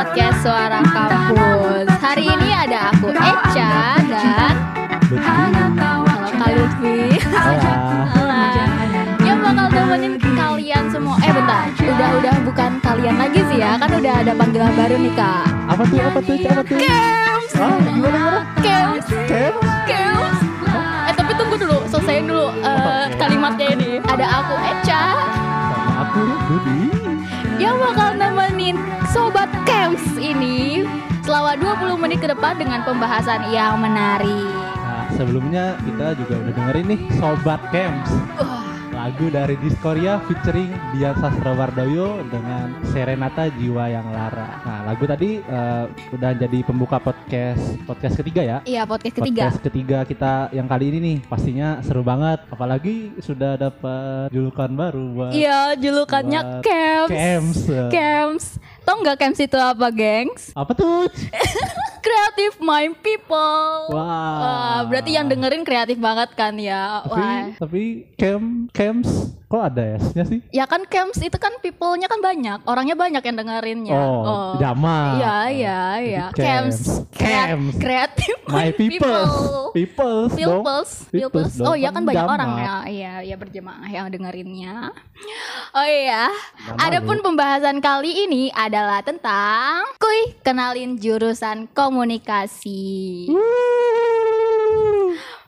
podcast Suara Kampus. Hari ini ada aku Echa dan halo Kak Lutfi. Yang bakal temenin kalian semua. Eh bentar, udah udah bukan kalian lagi sih ya, kan udah ada panggilan baru nih kak. Apa tuh? Apa tuh? Apa tuh? Kems, Ah, gimana gimana? Kems, Kems? Kems. Eh tapi tunggu dulu, selesaiin dulu eh, kalimatnya ini. Ada aku Echa Sama aku Budi. yang bakal nemenin ini selama 20 menit ke depan dengan pembahasan yang menarik. Nah, sebelumnya kita juga udah dengerin nih Sobat Camps. Lagu dari Diskoria featuring Dian Sastrowardoyo dengan Serenata Jiwa Yang Lara. Nah, lagu tadi eh, udah jadi pembuka podcast podcast ketiga ya. iya podcast ketiga. Podcast ketiga kita yang kali ini nih pastinya seru banget. Apalagi sudah dapat julukan baru buat Iya, julukannya Buat Kems. Camps. Kems. Tau nggak Kems itu apa, gengs? Apa tuh? Creative Mind People. Wah. Wah, berarti yang dengerin kreatif banget kan ya. Tapi Wah. tapi cam camps kok ada S-nya sih? Ya kan Kems itu kan people-nya kan banyak. Orangnya banyak yang dengerinnya. Oh, jama. Iya, iya, iya. Kreat- Kems. Kreatif My Mind people. Peoples. Peoples, Peoples Oh iya kan banyak orang ya, iya, iya berjemaah yang dengerinnya. Oh iya, adapun pembahasan kali ini adalah tentang kuy kenalin jurusan komunikasi.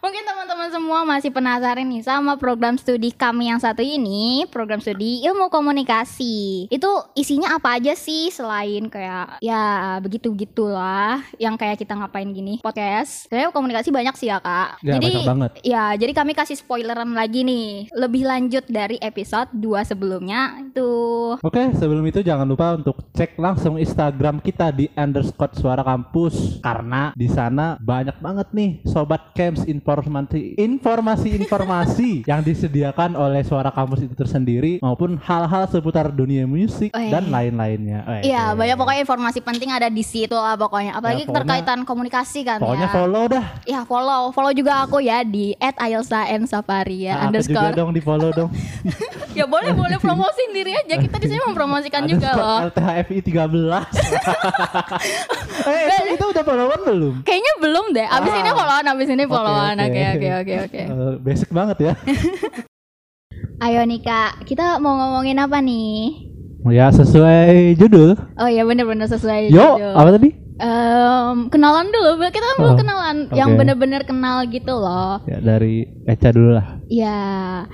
Mungkin teman-teman semua masih penasaran nih sama program studi kami yang satu ini, program studi ilmu komunikasi. Itu isinya apa aja sih selain kayak ya begitu-gitulah yang kayak kita ngapain gini podcast. Sebenarnya komunikasi banyak sih ya, Kak. Ya, jadi banyak banget. ya, jadi kami kasih spoileran lagi nih, lebih lanjut dari episode 2 sebelumnya. Itu Oke, sebelum itu jangan lupa untuk cek langsung Instagram kita di underscore suara kampus karena di sana banyak banget nih sobat camps informasi informasi-informasi yang disediakan oleh suara kampus itu tersendiri maupun hal-hal seputar dunia musik Weh. dan lain-lainnya. Weh, Iya, weh. banyak pokoknya informasi penting ada di situ lah pokoknya. Apalagi Ya, pokoknya- terkaitan komunikasi kan Pokoknya ya. follow dah. Ya follow, follow juga aku ya di @ailsa_n_safaria Nah, aku juga underscore. dong di follow dong. Ya boleh boleh promosiin diri aja. Kita di sini mempromosikan juga loh. LTHFI 13. eh, itu udah followan belum? Kayaknya belum deh. Abis Ah. ini followan, abis ini followan. Oke oke oke oke. Eh, basic banget ya. Ayo nih kak, kita mau ngomongin apa nih? Ya sesuai judul. Oh iya bener-bener sesuai. Yo, judul. apa tadi? Em, kenalan dulu. Kita kan belum Oh, kenalan. Yang oke. bener-bener kenal gitu loh. Ya dari Eca dulu lah. Ya.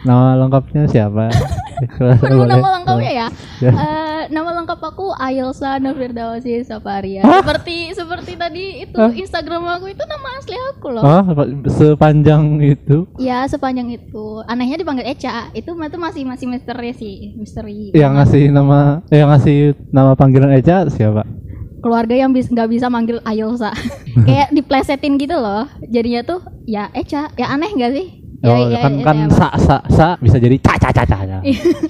Nama lengkapnya siapa? Perlu nama lengkapnya ya? Ya. Eh, nama lengkap aku Ailsa Novirdawasi Safaria. Hah? Seperti seperti tadi itu Hah? Instagram aku itu nama asli aku loh. Oh, sepanjang itu. Ya sepanjang itu. Anehnya dipanggil Eca. Itu itu masih masih misteri sih, misteri. Yang ngasih nama, yang ngasih nama panggilan Eca siapa? Keluarga yang bis nggak bisa manggil Ailsa. Kayak diplesetin gitu loh. Jadinya tuh ya Eca. Ya aneh nggak sih? Ya, oh, ya, kan ya, kan ya, sa sa sa bisa jadi ca ca ca ca. ca.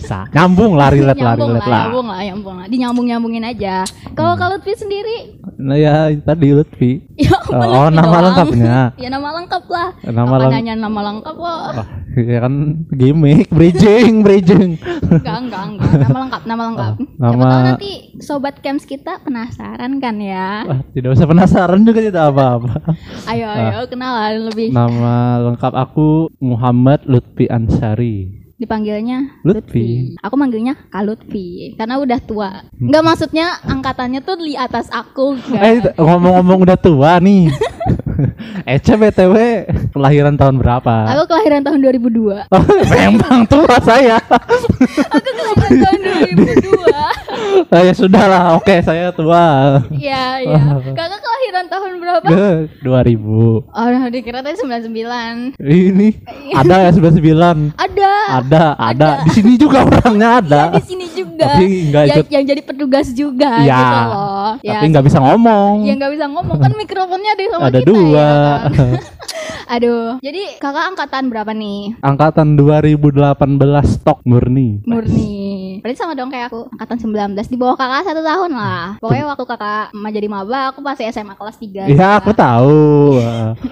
sa. Nyambung lah, relate lah, nyambung relate lah, nyambung lah, nyambung lah. Dinyambung nyambung aja. Kalau Hmm. kalau Lutfi sendiri, Nah ya tadi Lutfi. ya Oh, Lutfi oh, nama doang. lengkapnya. ya nama lengkap lah. Nama Apa leng- nanya nama lengkap kok? Wah, ya kan gimmick, bridging, bridging. Enggak, enggak, enggak. Nama lengkap, nama lengkap. Oh, Siapa nama- tahu nanti sobat camps kita penasaran kan ya. Wah, tidak usah penasaran juga tidak apa-apa. Ayo, ayo kenalan lebih. Nama lengkap aku Muhammad Lutfi Ansari. Dipanggilnya Lutfi. Aku manggilnya Kak Lutfi karena udah tua. Enggak maksudnya angkatannya tuh di atas aku. Eh enggak. ngomong-ngomong udah tua nih. Eca BTW kelahiran tahun berapa? Aku kelahiran tahun 2002. Oh, memang tua saya. Aku kelahiran tahun 2002. Ah, ya sudah lah, oke saya tua. Iya, iya. Kakak kelahiran tahun berapa? Ke 2000. Oh, dikira tadi 99. Ini ada ya 99. Ada. Ada, ada. Di sini juga orangnya ada. Di sini juga. Tapi nggak ikut. yang jadi petugas juga Iya. gitu loh. Tapi nggak bisa ngomong. Ya nggak bisa ngomong kan mikrofonnya ada sama Ada kita dua. ya kan? Aduh, jadi kakak angkatan berapa nih? Angkatan 2018 stok murni. Murni. Berarti sama dong kayak aku Angkatan 19 Di bawah kakak satu tahun lah Pokoknya waktu kakak ma- jadi maba Aku masih SMA kelas 3 Iya, aku tahu.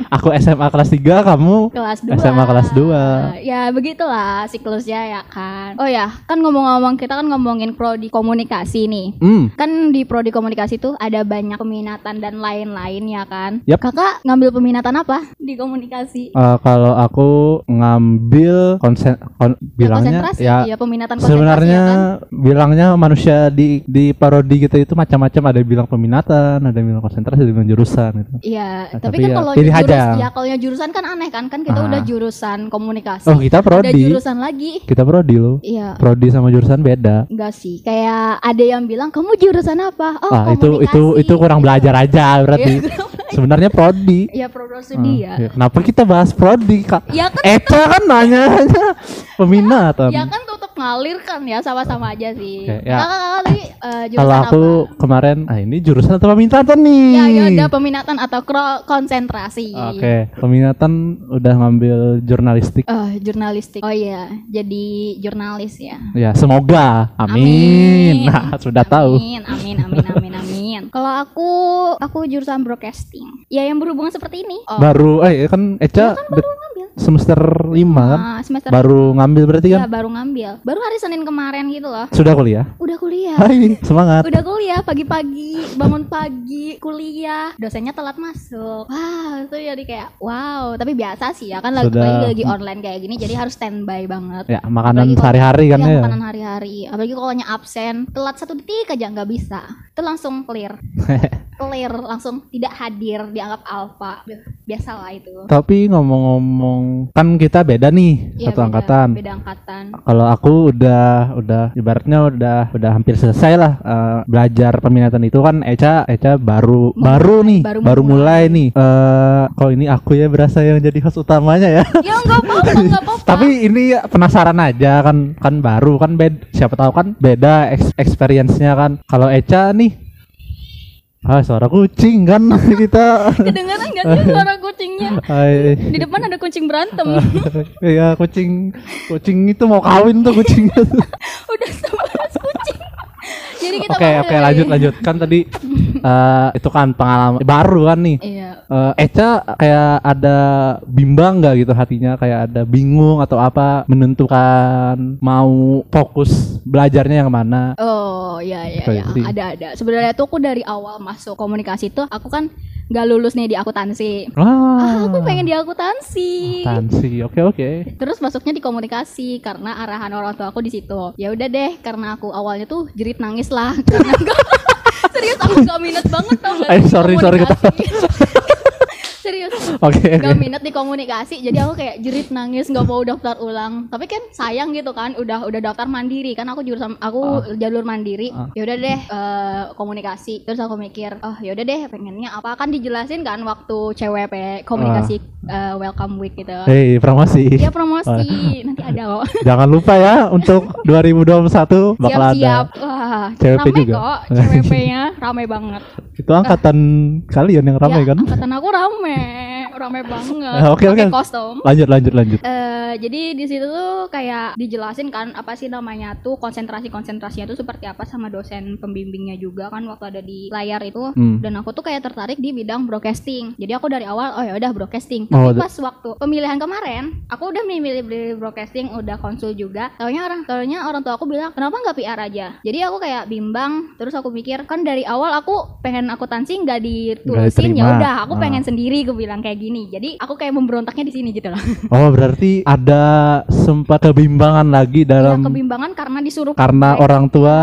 Aku SMA kelas 3, kamu Kelas 2 SMA kelas 2. Ya begitulah siklusnya ya kan Oh ya Kan ngomong-ngomong Kita kan ngomongin prodi komunikasi nih Hmm, Kan di prodi komunikasi tuh ada banyak peminatan dan lain-lain ya kan Yap. Kakak ngambil peminatan apa di komunikasi? eh, kalau aku ngambil konsen kon- bilangnya konsentrasi ya iya, peminatan konsentrasi sebenarnya ya kan? Bilangnya manusia di di parodi gitu itu macam-macam ada yang bilang peminatan, ada yang bilang konsentrasi, ada yang bilang jurusan gitu. Iya, Nah, tapi, tapi kan ya, kalau pilih jurus, aja. ya kalau yang jurusan kan aneh kan, kan kita Ah. udah jurusan komunikasi, Oh, kita udah prodi. jurusan lagi, Kita prodi loh. iya. Prodi sama jurusan beda. Enggak sih, kayak ada yang bilang kamu jurusan apa? Oh, ah, itu itu komunikasi." itu kurang belajar aja berarti. Iya, Sebenarnya prodi. ya program studi Ah, ya. ya, Kenapa kita bahas prodi, Kak? Ya kan, Eca kan nanya peminatan. ya kan ngalir kan ya sama-sama aja sih. Oke, ya. Kakak kakak tadi jurusan Kalau aku apa? kemarin, ah ini jurusan atau peminatan nih? Ya, ya udah peminatan atau konsentrasi. Oke, peminatan udah ngambil jurnalistik. Eh, jurnalistik. Oh iya, jadi jurnalis ya. Ya, semoga. Amin. Amin. Nah, sudah tahu. Amin, amin, amin, amin, amin. Kalau aku, aku jurusan broadcasting. Ya yang berhubungan seperti ini. Oh, Baru eh kan Eca de- ngambil. Semester 5 kan? Ah, semester Baru ngambil berarti ya, kan? baru ngambil. Baru hari Senin kemarin gitu loh. Sudah kuliah? Udah kuliah. Hai, semangat. Udah kuliah pagi-pagi, bangun pagi, kuliah. Dosennya telat masuk. Wah, itu jadi kayak wow. Tapi biasa sih ya kan lagi, Sudah. lagi, online kayak gini jadi harus standby banget. Ya, makanan sehari-hari kan Iya, ya. makanan hari-hari. Apalagi kalau hanya absen, telat satu detik aja nggak bisa. Itu langsung clear. clear, langsung tidak hadir, dianggap alfa. Biasalah itu. Tapi ngomong-ngomong, kan kita beda nih, Iya, satu beda- angkatan. Beda angkatan. Kalau aku udah udah ibaratnya udah udah hampir selesai lah eh, belajar peminatan itu kan Eca Eca baru baru nih baru baru, mulai nih. Eh kalau ini aku ya berasa yang jadi host utamanya ya. ya nggak apa-apa, nggak apa-apa. Tapi ini penasaran aja kan kan baru kan bed siapa tahu kan beda experience-nya kan. Kalau Eca nih Ah, suara kucing kan kita. kedengaran nggak sih suara kucingnya? Hai. Di depan ada kucing berantem. Iya, kucing kucing itu mau kawin tuh kucingnya. Udah sebelas kucing. Jadi kita Oke, mulai. oke lanjut lanjut. Kan tadi eh, itu kan pengalaman baru kan nih. Iya. Eh, Eca kayak ada bimbang nggak gitu hatinya kayak ada bingung atau apa menentukan mau fokus belajarnya yang mana Oh iya iya iya sih. ada ada. Sebenarnya tuh aku dari awal masuk komunikasi tuh aku kan nggak lulus nih di akuntansi. Ah, aku pengen di akuntansi. Tansi oke oke Terus masuknya di komunikasi karena arahan orang tua aku di situ. Ya udah deh, karena aku awalnya tuh jerit nangis lah karena serius aku gak minat banget tau gak Eh, sorry, sorry, komunikasi. Oke. Gak minat di komunikasi jadi aku kayak jerit nangis nggak mau daftar ulang. Tapi kan sayang gitu kan udah udah daftar mandiri. Kan aku jurusan aku jalur mandiri. Ah. ya udah deh eh, komunikasi. Terus aku mikir oh ya udah deh pengennya apa? Kan dijelasin kan waktu CWP komunikasi eh, welcome week gitu. Hei promosi. Ya promosi. Nanti ada kok. Jangan lupa ya untuk 2021 bakal ada siap-siap wah CWP rame juga. kok CWP-nya rame banget. Itu angkatan kalian yang ramai ya, kan? angkatan aku rame rame banget. Eh, oke, oke. kostum. Lanjut lanjut lanjut. Eh, jadi di situ tuh kayak dijelasin kan apa sih namanya tuh konsentrasi konsentrasinya tuh seperti apa sama dosen pembimbingnya juga kan waktu ada di layar itu. Hmm. dan aku tuh kayak tertarik di bidang broadcasting. Jadi aku dari awal oh ya udah broadcasting. Oh, tapi da- pas waktu pemilihan kemarin aku udah milih milih broadcasting udah konsul juga. Taunya orang taunya orang tua aku bilang kenapa nggak PR aja? Jadi aku kayak bimbang terus aku mikir kan dari awal aku pengen akuntansi nggak ditulisin ya udah aku Ah. pengen sendiri aku bilang kayak gini. Jadi aku kayak memberontaknya di sini gitu loh. Oh berarti ada sempat kebimbangan lagi Iya dalam kebimbangan karena disuruh karena orang tua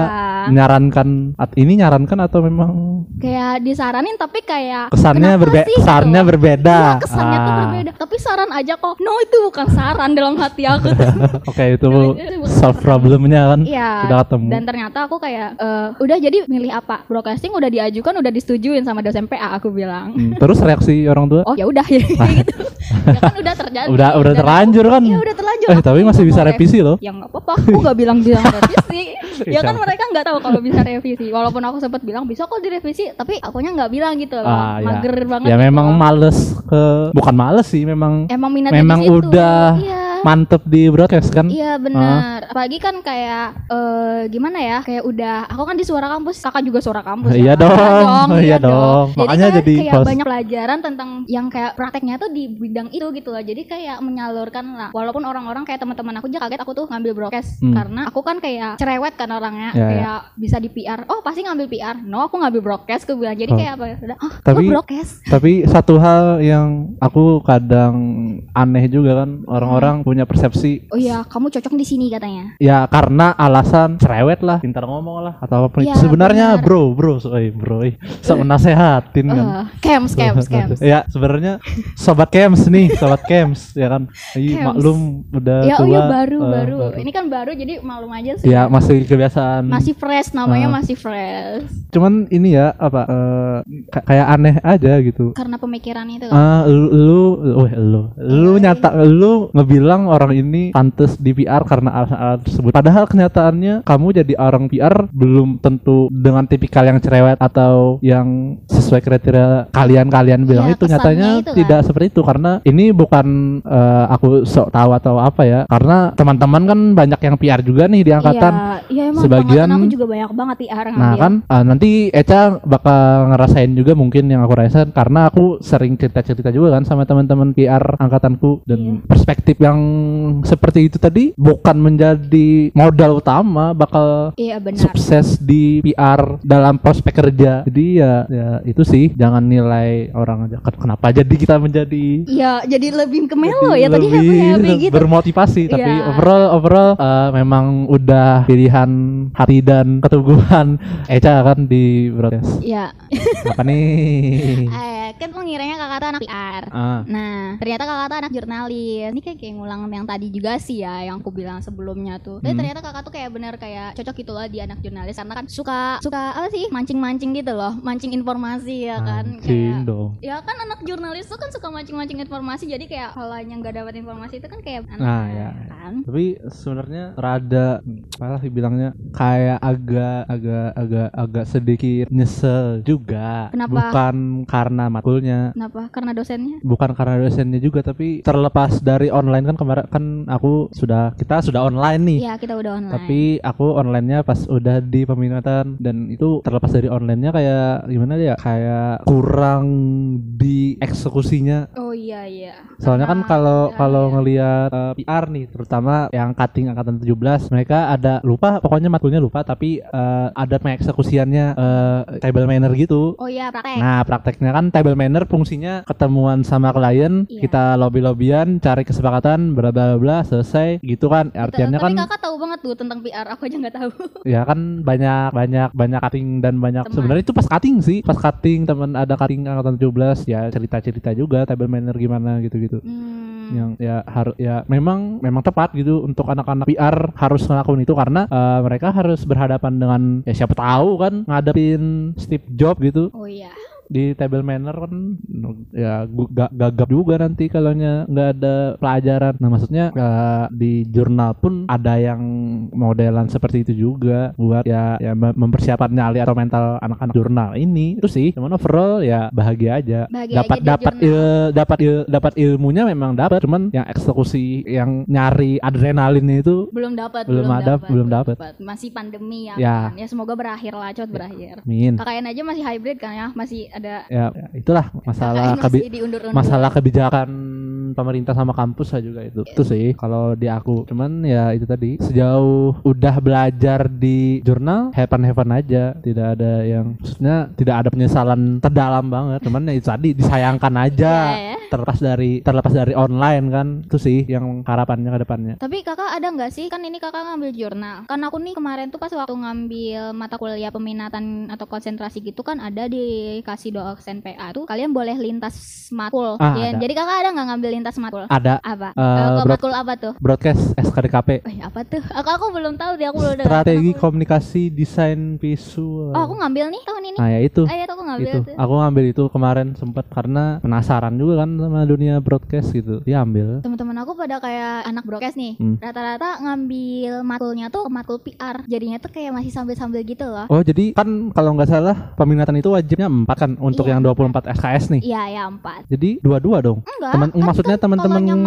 Ya, menyarankan at- ini nyarankan atau memang kayak disaranin tapi kayak kesannya kenapa berbeda sih kesannya gitu? berbeda. Iya, kesannya tuh Ah, berbeda. Tapi saran aja kok. No itu bukan saran dalam hati aku. Tuh. oke itu Itu solve problemnya kan? Iya. udah ketemu. Dan ternyata aku kayak eh, udah jadi milih apa? Broadcasting udah diajukan, udah disetujuin sama dosen PA aku bilang. Hmm, terus reaksi orang tua? Oh ya udah ya gitu. ya kan udah terjadi. udah udah Dan terlanjur kan Iya udah terlanjur. eh tapi masih bisa revisi loh Ya nggak apa-apa, aku nggak bilang-bilang revisi. ya kan mereka nggak tahu kalau bisa revisi. Walaupun aku sempat bilang bisa kok direvisi, tapi akunya nggak bilang gitu loh. Ah, ya. Mager banget. ya gitu memang loh. males ke bukan males sih memang emang minatnya memang udah Iya. Mantep di broadcast kan Iya benar. Apalagi kan kayak eh gimana ya? Kayak udah aku kan di suara kampus, kakak juga suara kampus. Iya ya. dong, iya dong. Jadi Makanya kayak, jadi kayak host. banyak pelajaran tentang yang kayak prakteknya tuh di bidang itu gitu loh. Jadi kayak menyalurkan lah. Walaupun orang-orang kayak teman-teman aku aja kaget aku tuh ngambil broadcast Hmm. karena aku kan kayak cerewet kan orangnya Ya, ya. kayak bisa di PR. Oh, pasti ngambil PR. No, aku ngambil broadcast aku bilang. Jadi Oh. kayak apa ya? "Hah, Tapi- broadcast? Tapi satu hal yang aku kadang aneh juga kan orang-orang punya persepsi Oh iya, kamu cocok di sini katanya. ya karena alasan cerewet lah, pintar ngomong lah atau apa Iya, Sebenarnya benar. bro, bro, so, eh, bro, sok menasehatin kan. Eh, camps, camps, camps. ya sebenarnya sobat camps nih, sobat camps ya kan. Iya maklum udah Ya, tua. oh iya baru, eh, baru. Ini kan baru jadi malum aja sih. Ya masih kebiasaan. Masih fresh namanya Ah. masih fresh. Cuman ini ya apa ka- kayak aneh aja gitu. Karena pemikiran itu kan. Ah, lu, lu, weh, lu, lu nyata, lu ngebilang orang ini pantas di PR karena alasan-alasan tersebut. Padahal kenyataannya kamu jadi orang PR belum tentu dengan tipikal yang cerewet atau yang sesuai kriteria kalian-kalian bilang Iya, itu nyatanya itu kan. tidak seperti itu karena ini bukan eh, aku sok tahu atau apa ya. Karena teman-teman kan banyak yang PR juga nih di angkatan. Iya, iya emang sebagian- aku juga banyak banget PR Nah ngambil. kan ah, nanti Eca bakal ngerasain juga mungkin yang aku rasain karena aku sering cerita-cerita juga kan sama teman-teman PR angkatanku dan Iya. perspektif yang seperti itu tadi bukan menjadi modal utama bakal Iya benar. sukses di PR dalam prospek kerja. Jadi ya ya itu sih jangan nilai orang aja Ken- kenapa jadi kita menjadi Iya, jadi lebih ke melo ya tadi happy happy gitu. bermotivasi tapi Iya. overall overall eh, memang udah pilihan hati dan keteguhan Eca kan di broadcast Iya. apa nih Eh, kan lo ngiranya kakak tuh anak PR. ah Nah, ternyata kakak tuh anak jurnalis. Ini kayak, kayak ngulang yang tadi juga sih ya, yang aku bilang sebelumnya tuh. Tapi Hmm. ternyata kakak tuh kayak bener kayak cocok gitu loh di anak jurnalis karena kan suka suka apa sih mancing-mancing gitu loh, mancing informasi ya kan. Mancing Kayak dong Ya kan anak jurnalis tuh kan suka mancing-mancing informasi jadi kayak kalau yang nggak dapat informasi itu kan kayak aneh Nah, ya. kan. tapi sebenarnya rada malah bilangnya kayak agak agak agak agak sedikit nyesel juga Kenapa? bukan karena matkulnya Kenapa? Karena dosennya? bukan karena dosennya juga tapi terlepas dari online kan kemarin kan aku sudah kita sudah online nih Iya, kita udah online. tapi aku onlinenya pas udah di peminatan dan itu terlepas dari onlinenya kayak gimana ya kayak kurang di eksekusinya Oh iya iya. soalnya kan kalau iya, kalau iya. ngelihat eh, PR nih terutama yang cutting angkatan 17 mereka ada lupa pokoknya matkulnya lupa tapi eh, ada pengeksekusiannya eh, table manner gitu Oh iya, praktek. Nah, prakteknya kan table manner fungsinya ketemuan sama klien, Iya. kita lobby-lobbyan, cari kesepakatan, bla bla bla, selesai gitu kan. Artinya Tapi kan kakak tahu banget tuh tentang PR, aku aja nggak tahu. ya kan banyak banyak banyak cutting dan banyak sebenarnya itu pas cutting sih. Pas cutting teman ada cutting angkatan 17 ya cerita-cerita juga table manner gimana gitu-gitu. Hmm. Yang ya harus ya memang memang tepat gitu untuk anak-anak PR harus ngelakuin itu karena eh, mereka harus berhadapan dengan ya siapa tahu kan ngadepin Steve Jobs gitu Oh iya. Di table manner kan ya gagap juga nanti kalau nggak ada pelajaran nah maksudnya eh, di jurnal pun ada yang modelan seperti itu juga buat ya ya mem- mempersiapkan nyali atau mental anak-anak jurnal ini itu sih cuman overall ya bahagia aja Bahagia dapat aja dapat il- dapat il- dapat ilmunya memang dapat cuman yang eksekusi yang nyari adrenalinnya itu Belum dapat, Belum ada, belum dapat. Masih pandemi ya, Ya. kan. Ya semoga berakhir lah, cepat berakhir. min KKN aja masih hybrid kan ya, masih ada ya, ya, itulah masalah kebi masalah kebijakan pemerintah sama kampus lah juga itu itu sih. Kalau di aku cuman ya itu tadi sejauh udah belajar di jurnal heaven heaven aja. Tidak ada yang maksudnya tidak ada penyesalan terdalam banget. Cuman ya itu tadi disayangkan aja. Iya, ya. terlepas dari terlepas dari online kan itu sih yang harapannya ke depannya. Tapi kakak ada nggak sih kan ini kakak ngambil jurnal? Kan aku nih kemarin tuh pas waktu ngambil mata kuliah peminatan atau konsentrasi gitu kan ada dikasih dosen PA tuh kalian boleh lintas matkul. Ah, Ya, ada. Jadi kakak ada nggak ngambil lintas matkul? ada Apa? Ke broad- matkul apa tuh? broadcast SKDKP Eh, apa tuh? Aku aku belum tahu dia aku belum dengar. strategi Aku- komunikasi desain visual Oh, aku ngambil nih tahun ini. nah ya itu Ah, tuh aku ngambil itu tuh. aku ngambil itu kemarin sempet karena penasaran juga kan sama dunia broadcast gitu dia ambil Teman-teman aku pada kayak anak broadcast nih. Hmm. Rata-rata ngambil matkulnya tuh matkul PR. Jadinya tuh kayak masih sambil-sambil gitu loh. Oh jadi kan kalau nggak salah peminatan itu wajibnya empat kan untuk Iya. yang 24 SKS nih. Iya, ya empat. Jadi dua-dua dong. Enggak. Teman- kan- maksudnya kan teman-teman- yang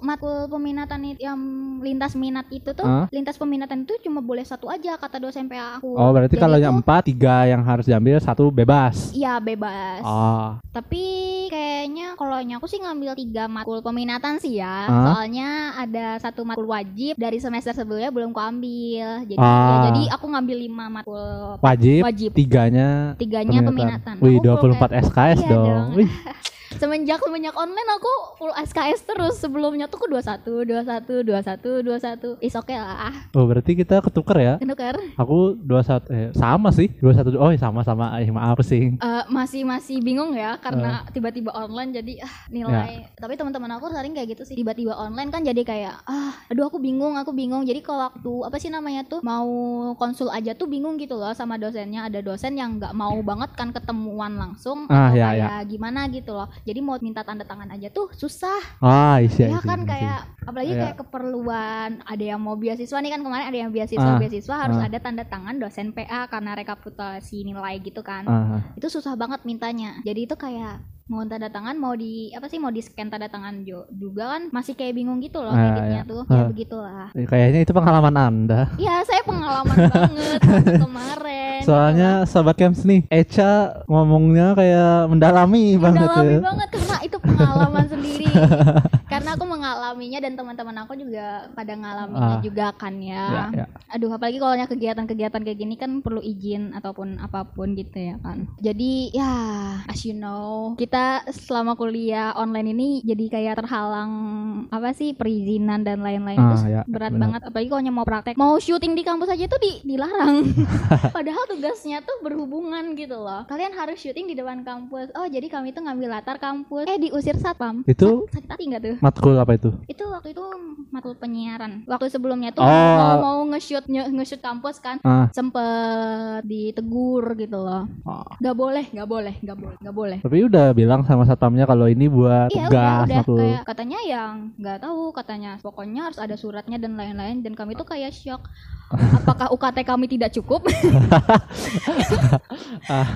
matkul matkul peminatan yang lintas minat itu tuh, Hah? lintas peminatan itu cuma boleh satu aja kata dosen PA aku. Oh berarti kalau yang empat tiga yang harus diambil satu bebas. Iya bebas. Oh Tapi kayaknya kalau aku sih ngambil tiga matkul peminatan sih ya. Hah? Soalnya ada satu matkul wajib dari semester sebelumnya belum kuambil. Jadi Ah. ya, jadi aku ngambil lima matkul wajib. wajib. Tiganya Tiganya peminatan. Wih Aku full 24 SKS Iya dong. dong. Wih. semenjak semenjak online aku full SKS terus. Sebelumnya tuh aku 21 21 21 21 is oke lah. Oh berarti kita ketuker ya. Kenuker Aku 21 eh sama sih 21 oh sama-sama eh maaf sih. Eh, masih masih bingung ya karena Eh. tiba-tiba online jadi ah Ya. nilai tapi teman-teman aku sering kayak gitu sih tiba-tiba online kan jadi kayak ah aduh aku bingung aku bingung. Jadi kalau waktu apa sih namanya tuh mau konsul aja tuh bingung gitu loh sama dosennya. Ada dosen yang nggak mau banget kan ketemuan langsung Ah, atau ya, kayak gimana gitu loh jadi mau minta tanda tangan aja tuh susah Ah isi ya isi, kan isi. kayak apalagi Iya. kayak keperluan ada yang mau beasiswa nih kan kemarin ada yang beasiswa Ah, beasiswa harus ah. ada tanda tangan dosen PA karena rekapitulasi nilai gitu kan Ah, itu susah banget mintanya jadi itu kayak mau tanda tangan mau di apa sih mau di scan tanda tangan jo- juga kan masih kayak bingung gitu loh Ah, editnya iya. tuh ya Ah. begitulah eh, kayaknya itu pengalaman anda. Iya saya pengalaman banget kemarin Soalnya sahabat camps nih, Echa ngomongnya kayak mendalami banget mendalami ya. banget karena itu pengalaman sendiri karena aku mengalaminya dan teman-teman aku juga pada ngalaminnya Ah. juga kan Ya, ya. aduh apalagi kalau yang kegiatan-kegiatan kayak gini kan perlu izin ataupun apa pun gitu ya kan jadi ya as you know kita selama kuliah online ini jadi kayak terhalang apa sih perizinan dan lain-lain Ah, itu ya, berat benar. banget apalagi kalau mau praktek mau syuting di kampus aja tuh di, dilarang padahal tugasnya tuh berhubungan gitu loh. Kalian harus syuting di depan kampus. Oh jadi kami tuh ngambil latar kampus. Eh diusir satpam. Itu sakit hati nggak tuh? matkul apa itu? itu waktu itu matkul penyiaran. Waktu sebelumnya tuh Oh. mau mau nge-shoot nge- nge-shoot kampus kan Ah, sempet ditegur gitu loh. Ah. nggak boleh nggak boleh nggak boleh nggak boleh. Tapi udah bilang sama satpamnya kalau ini buat Iya udah tugas udah. matkul. kayak katanya yang nggak tahu katanya pokoknya harus ada suratnya dan lain-lain dan kami tuh kayak shock. Apakah UKT kami tidak cukup?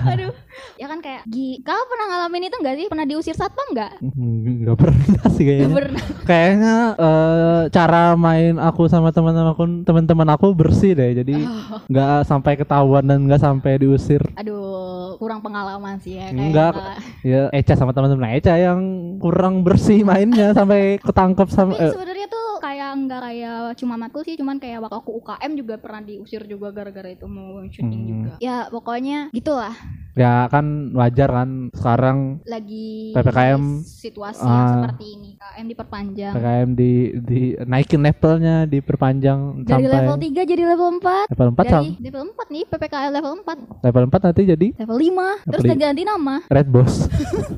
Aduh. Ya kan kayak Gi kau pernah ngalamin itu nggak sih? Pernah diusir satpam nggak? Hmm, Nggak pernah sih kayaknya. Nggak pernah. Kayaknya eh, cara main aku sama teman-teman aku teman-teman aku bersih deh. Jadi Oh. nggak sampai ketahuan dan nggak sampai diusir. aduh kurang pengalaman sih ya Enggak. kayaknya. Ya Eca sama teman-teman Eca yang kurang bersih mainnya sampai ketangkep sama Tapi eh, sebenarnya tuh kayak nggak kayak cuma matkul sih, cuman kayak waktu aku UKM juga pernah diusir juga gara-gara itu mau syuting Hmm. juga. Ya pokoknya gitulah. Ya kan wajar kan sekarang Lagi PPKM, situasi yang ah. seperti ini. KM diperpanjang PKM di di naikin levelnya diperpanjang dari sampai level 3 jadi level 4. level 4 dari sam- level 4 nih PPKM level 4, level 4 nanti jadi level 5, terus Apa udah ganti nama. Red Boss.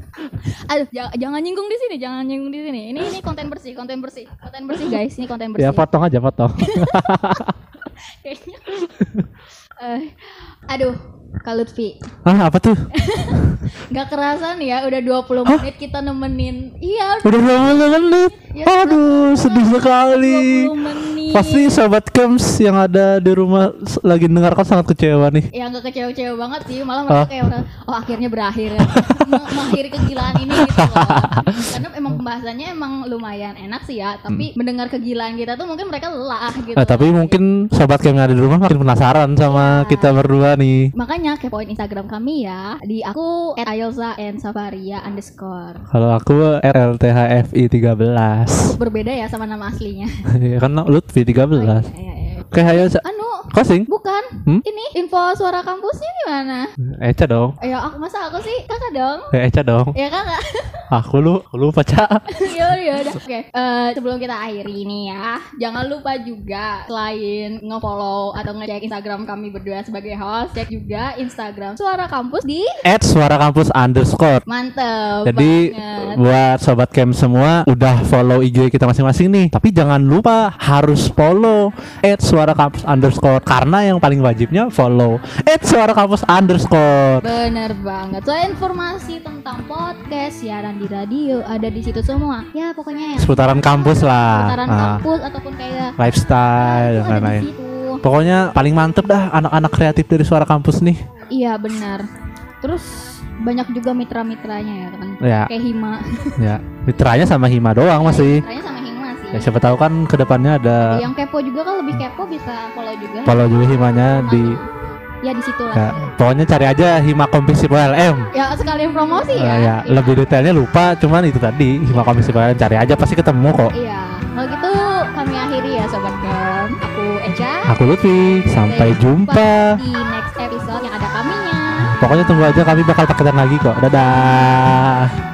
Aduh, jangan, jangan nyinggung di sini, jangan nyinggung di sini. Ini ini konten bersih, konten bersih. Konten bersih guys, ini konten bersih. ya potong aja potong. Kayaknya. Eh, aduh, Kak Lutfi. ah apa tuh? Gak kerasa nih ya, udah 20 menit kita nemenin. Iya, Udah berapa menit? Ya, Aduh, sedih sekali. 20 menit. Pasti sobat Kems yang ada di rumah lagi mendengarkan sangat kecewa nih. Ya gak kecewa-kecewa banget sih, malah Ah. mereka kayak udah, oh akhirnya berakhir ya. Meng- Mengakhiri kegilaan ini gitu loh. Karena emang pembahasannya emang lumayan enak sih ya, tapi mendengar kegilaan kita tuh mungkin mereka lelah gitu. Hmm. Nah, tapi mungkin sobat Kems yang ada di rumah makin penasaran sama Ya. kita berdua nih. Makanya kepoin Instagram kami ya di aku @ayelza and Safaria underscore. Kalau aku RLTHFI 13. Berbeda ya sama nama aslinya. Ya kan Lutfi 13. Iya, iya, iya. Oke, Kosing. bukan. Hmm? Ini info suara kampusnya gimana? Eca dong. Ya aku masa aku sih kakak dong. Eh, Eca dong. Ya kakak. Aku lu, aku lupa Ca. ya ya udah. Oke. Eh, sebelum kita akhiri ini ya, jangan lupa juga selain nge-follow atau ngecek Instagram kami berdua sebagai host, cek juga Instagram Suara Kampus di At suara kampus underscore. mantep Jadi banget. buat sobat camp semua udah follow IG kita masing-masing nih. Tapi jangan lupa harus follow at suara kampus underscore support karena yang paling wajibnya follow at suara kampus underscore Bener banget. Soal informasi tentang podcast, siaran di radio ada di situ semua. Ya pokoknya ya. seputaran kampus lah Seputaran Ah, kampus ataupun kayak lifestyle itu dan lain-lain pokoknya paling mantep dah anak-anak kreatif dari suara kampus nih Iya benar. Terus banyak juga mitra-mitranya ya kan. ya Kayak Hima. ya mitranya sama Hima doang masih Mitranya sama. Ya siapa tahu kan ke depannya ada Yang kepo juga kalau lebih kepo bisa follow juga. follow juga Himanya di Ya di situ lah. ya, pokoknya cari aja Hima Kompisip LM Ya sekalian promosi Eh, ya. ya, Iya. lebih detailnya lupa cuman itu tadi Hima Kompisip LM cari aja pasti ketemu kok Iya. Kalau gitu kami akhiri ya sobat Gem. Aku Eca. aku Lutfi sampai jumpa di next episode yang ada kaminya. pokoknya tunggu aja kami bakal paketan lagi kok dadah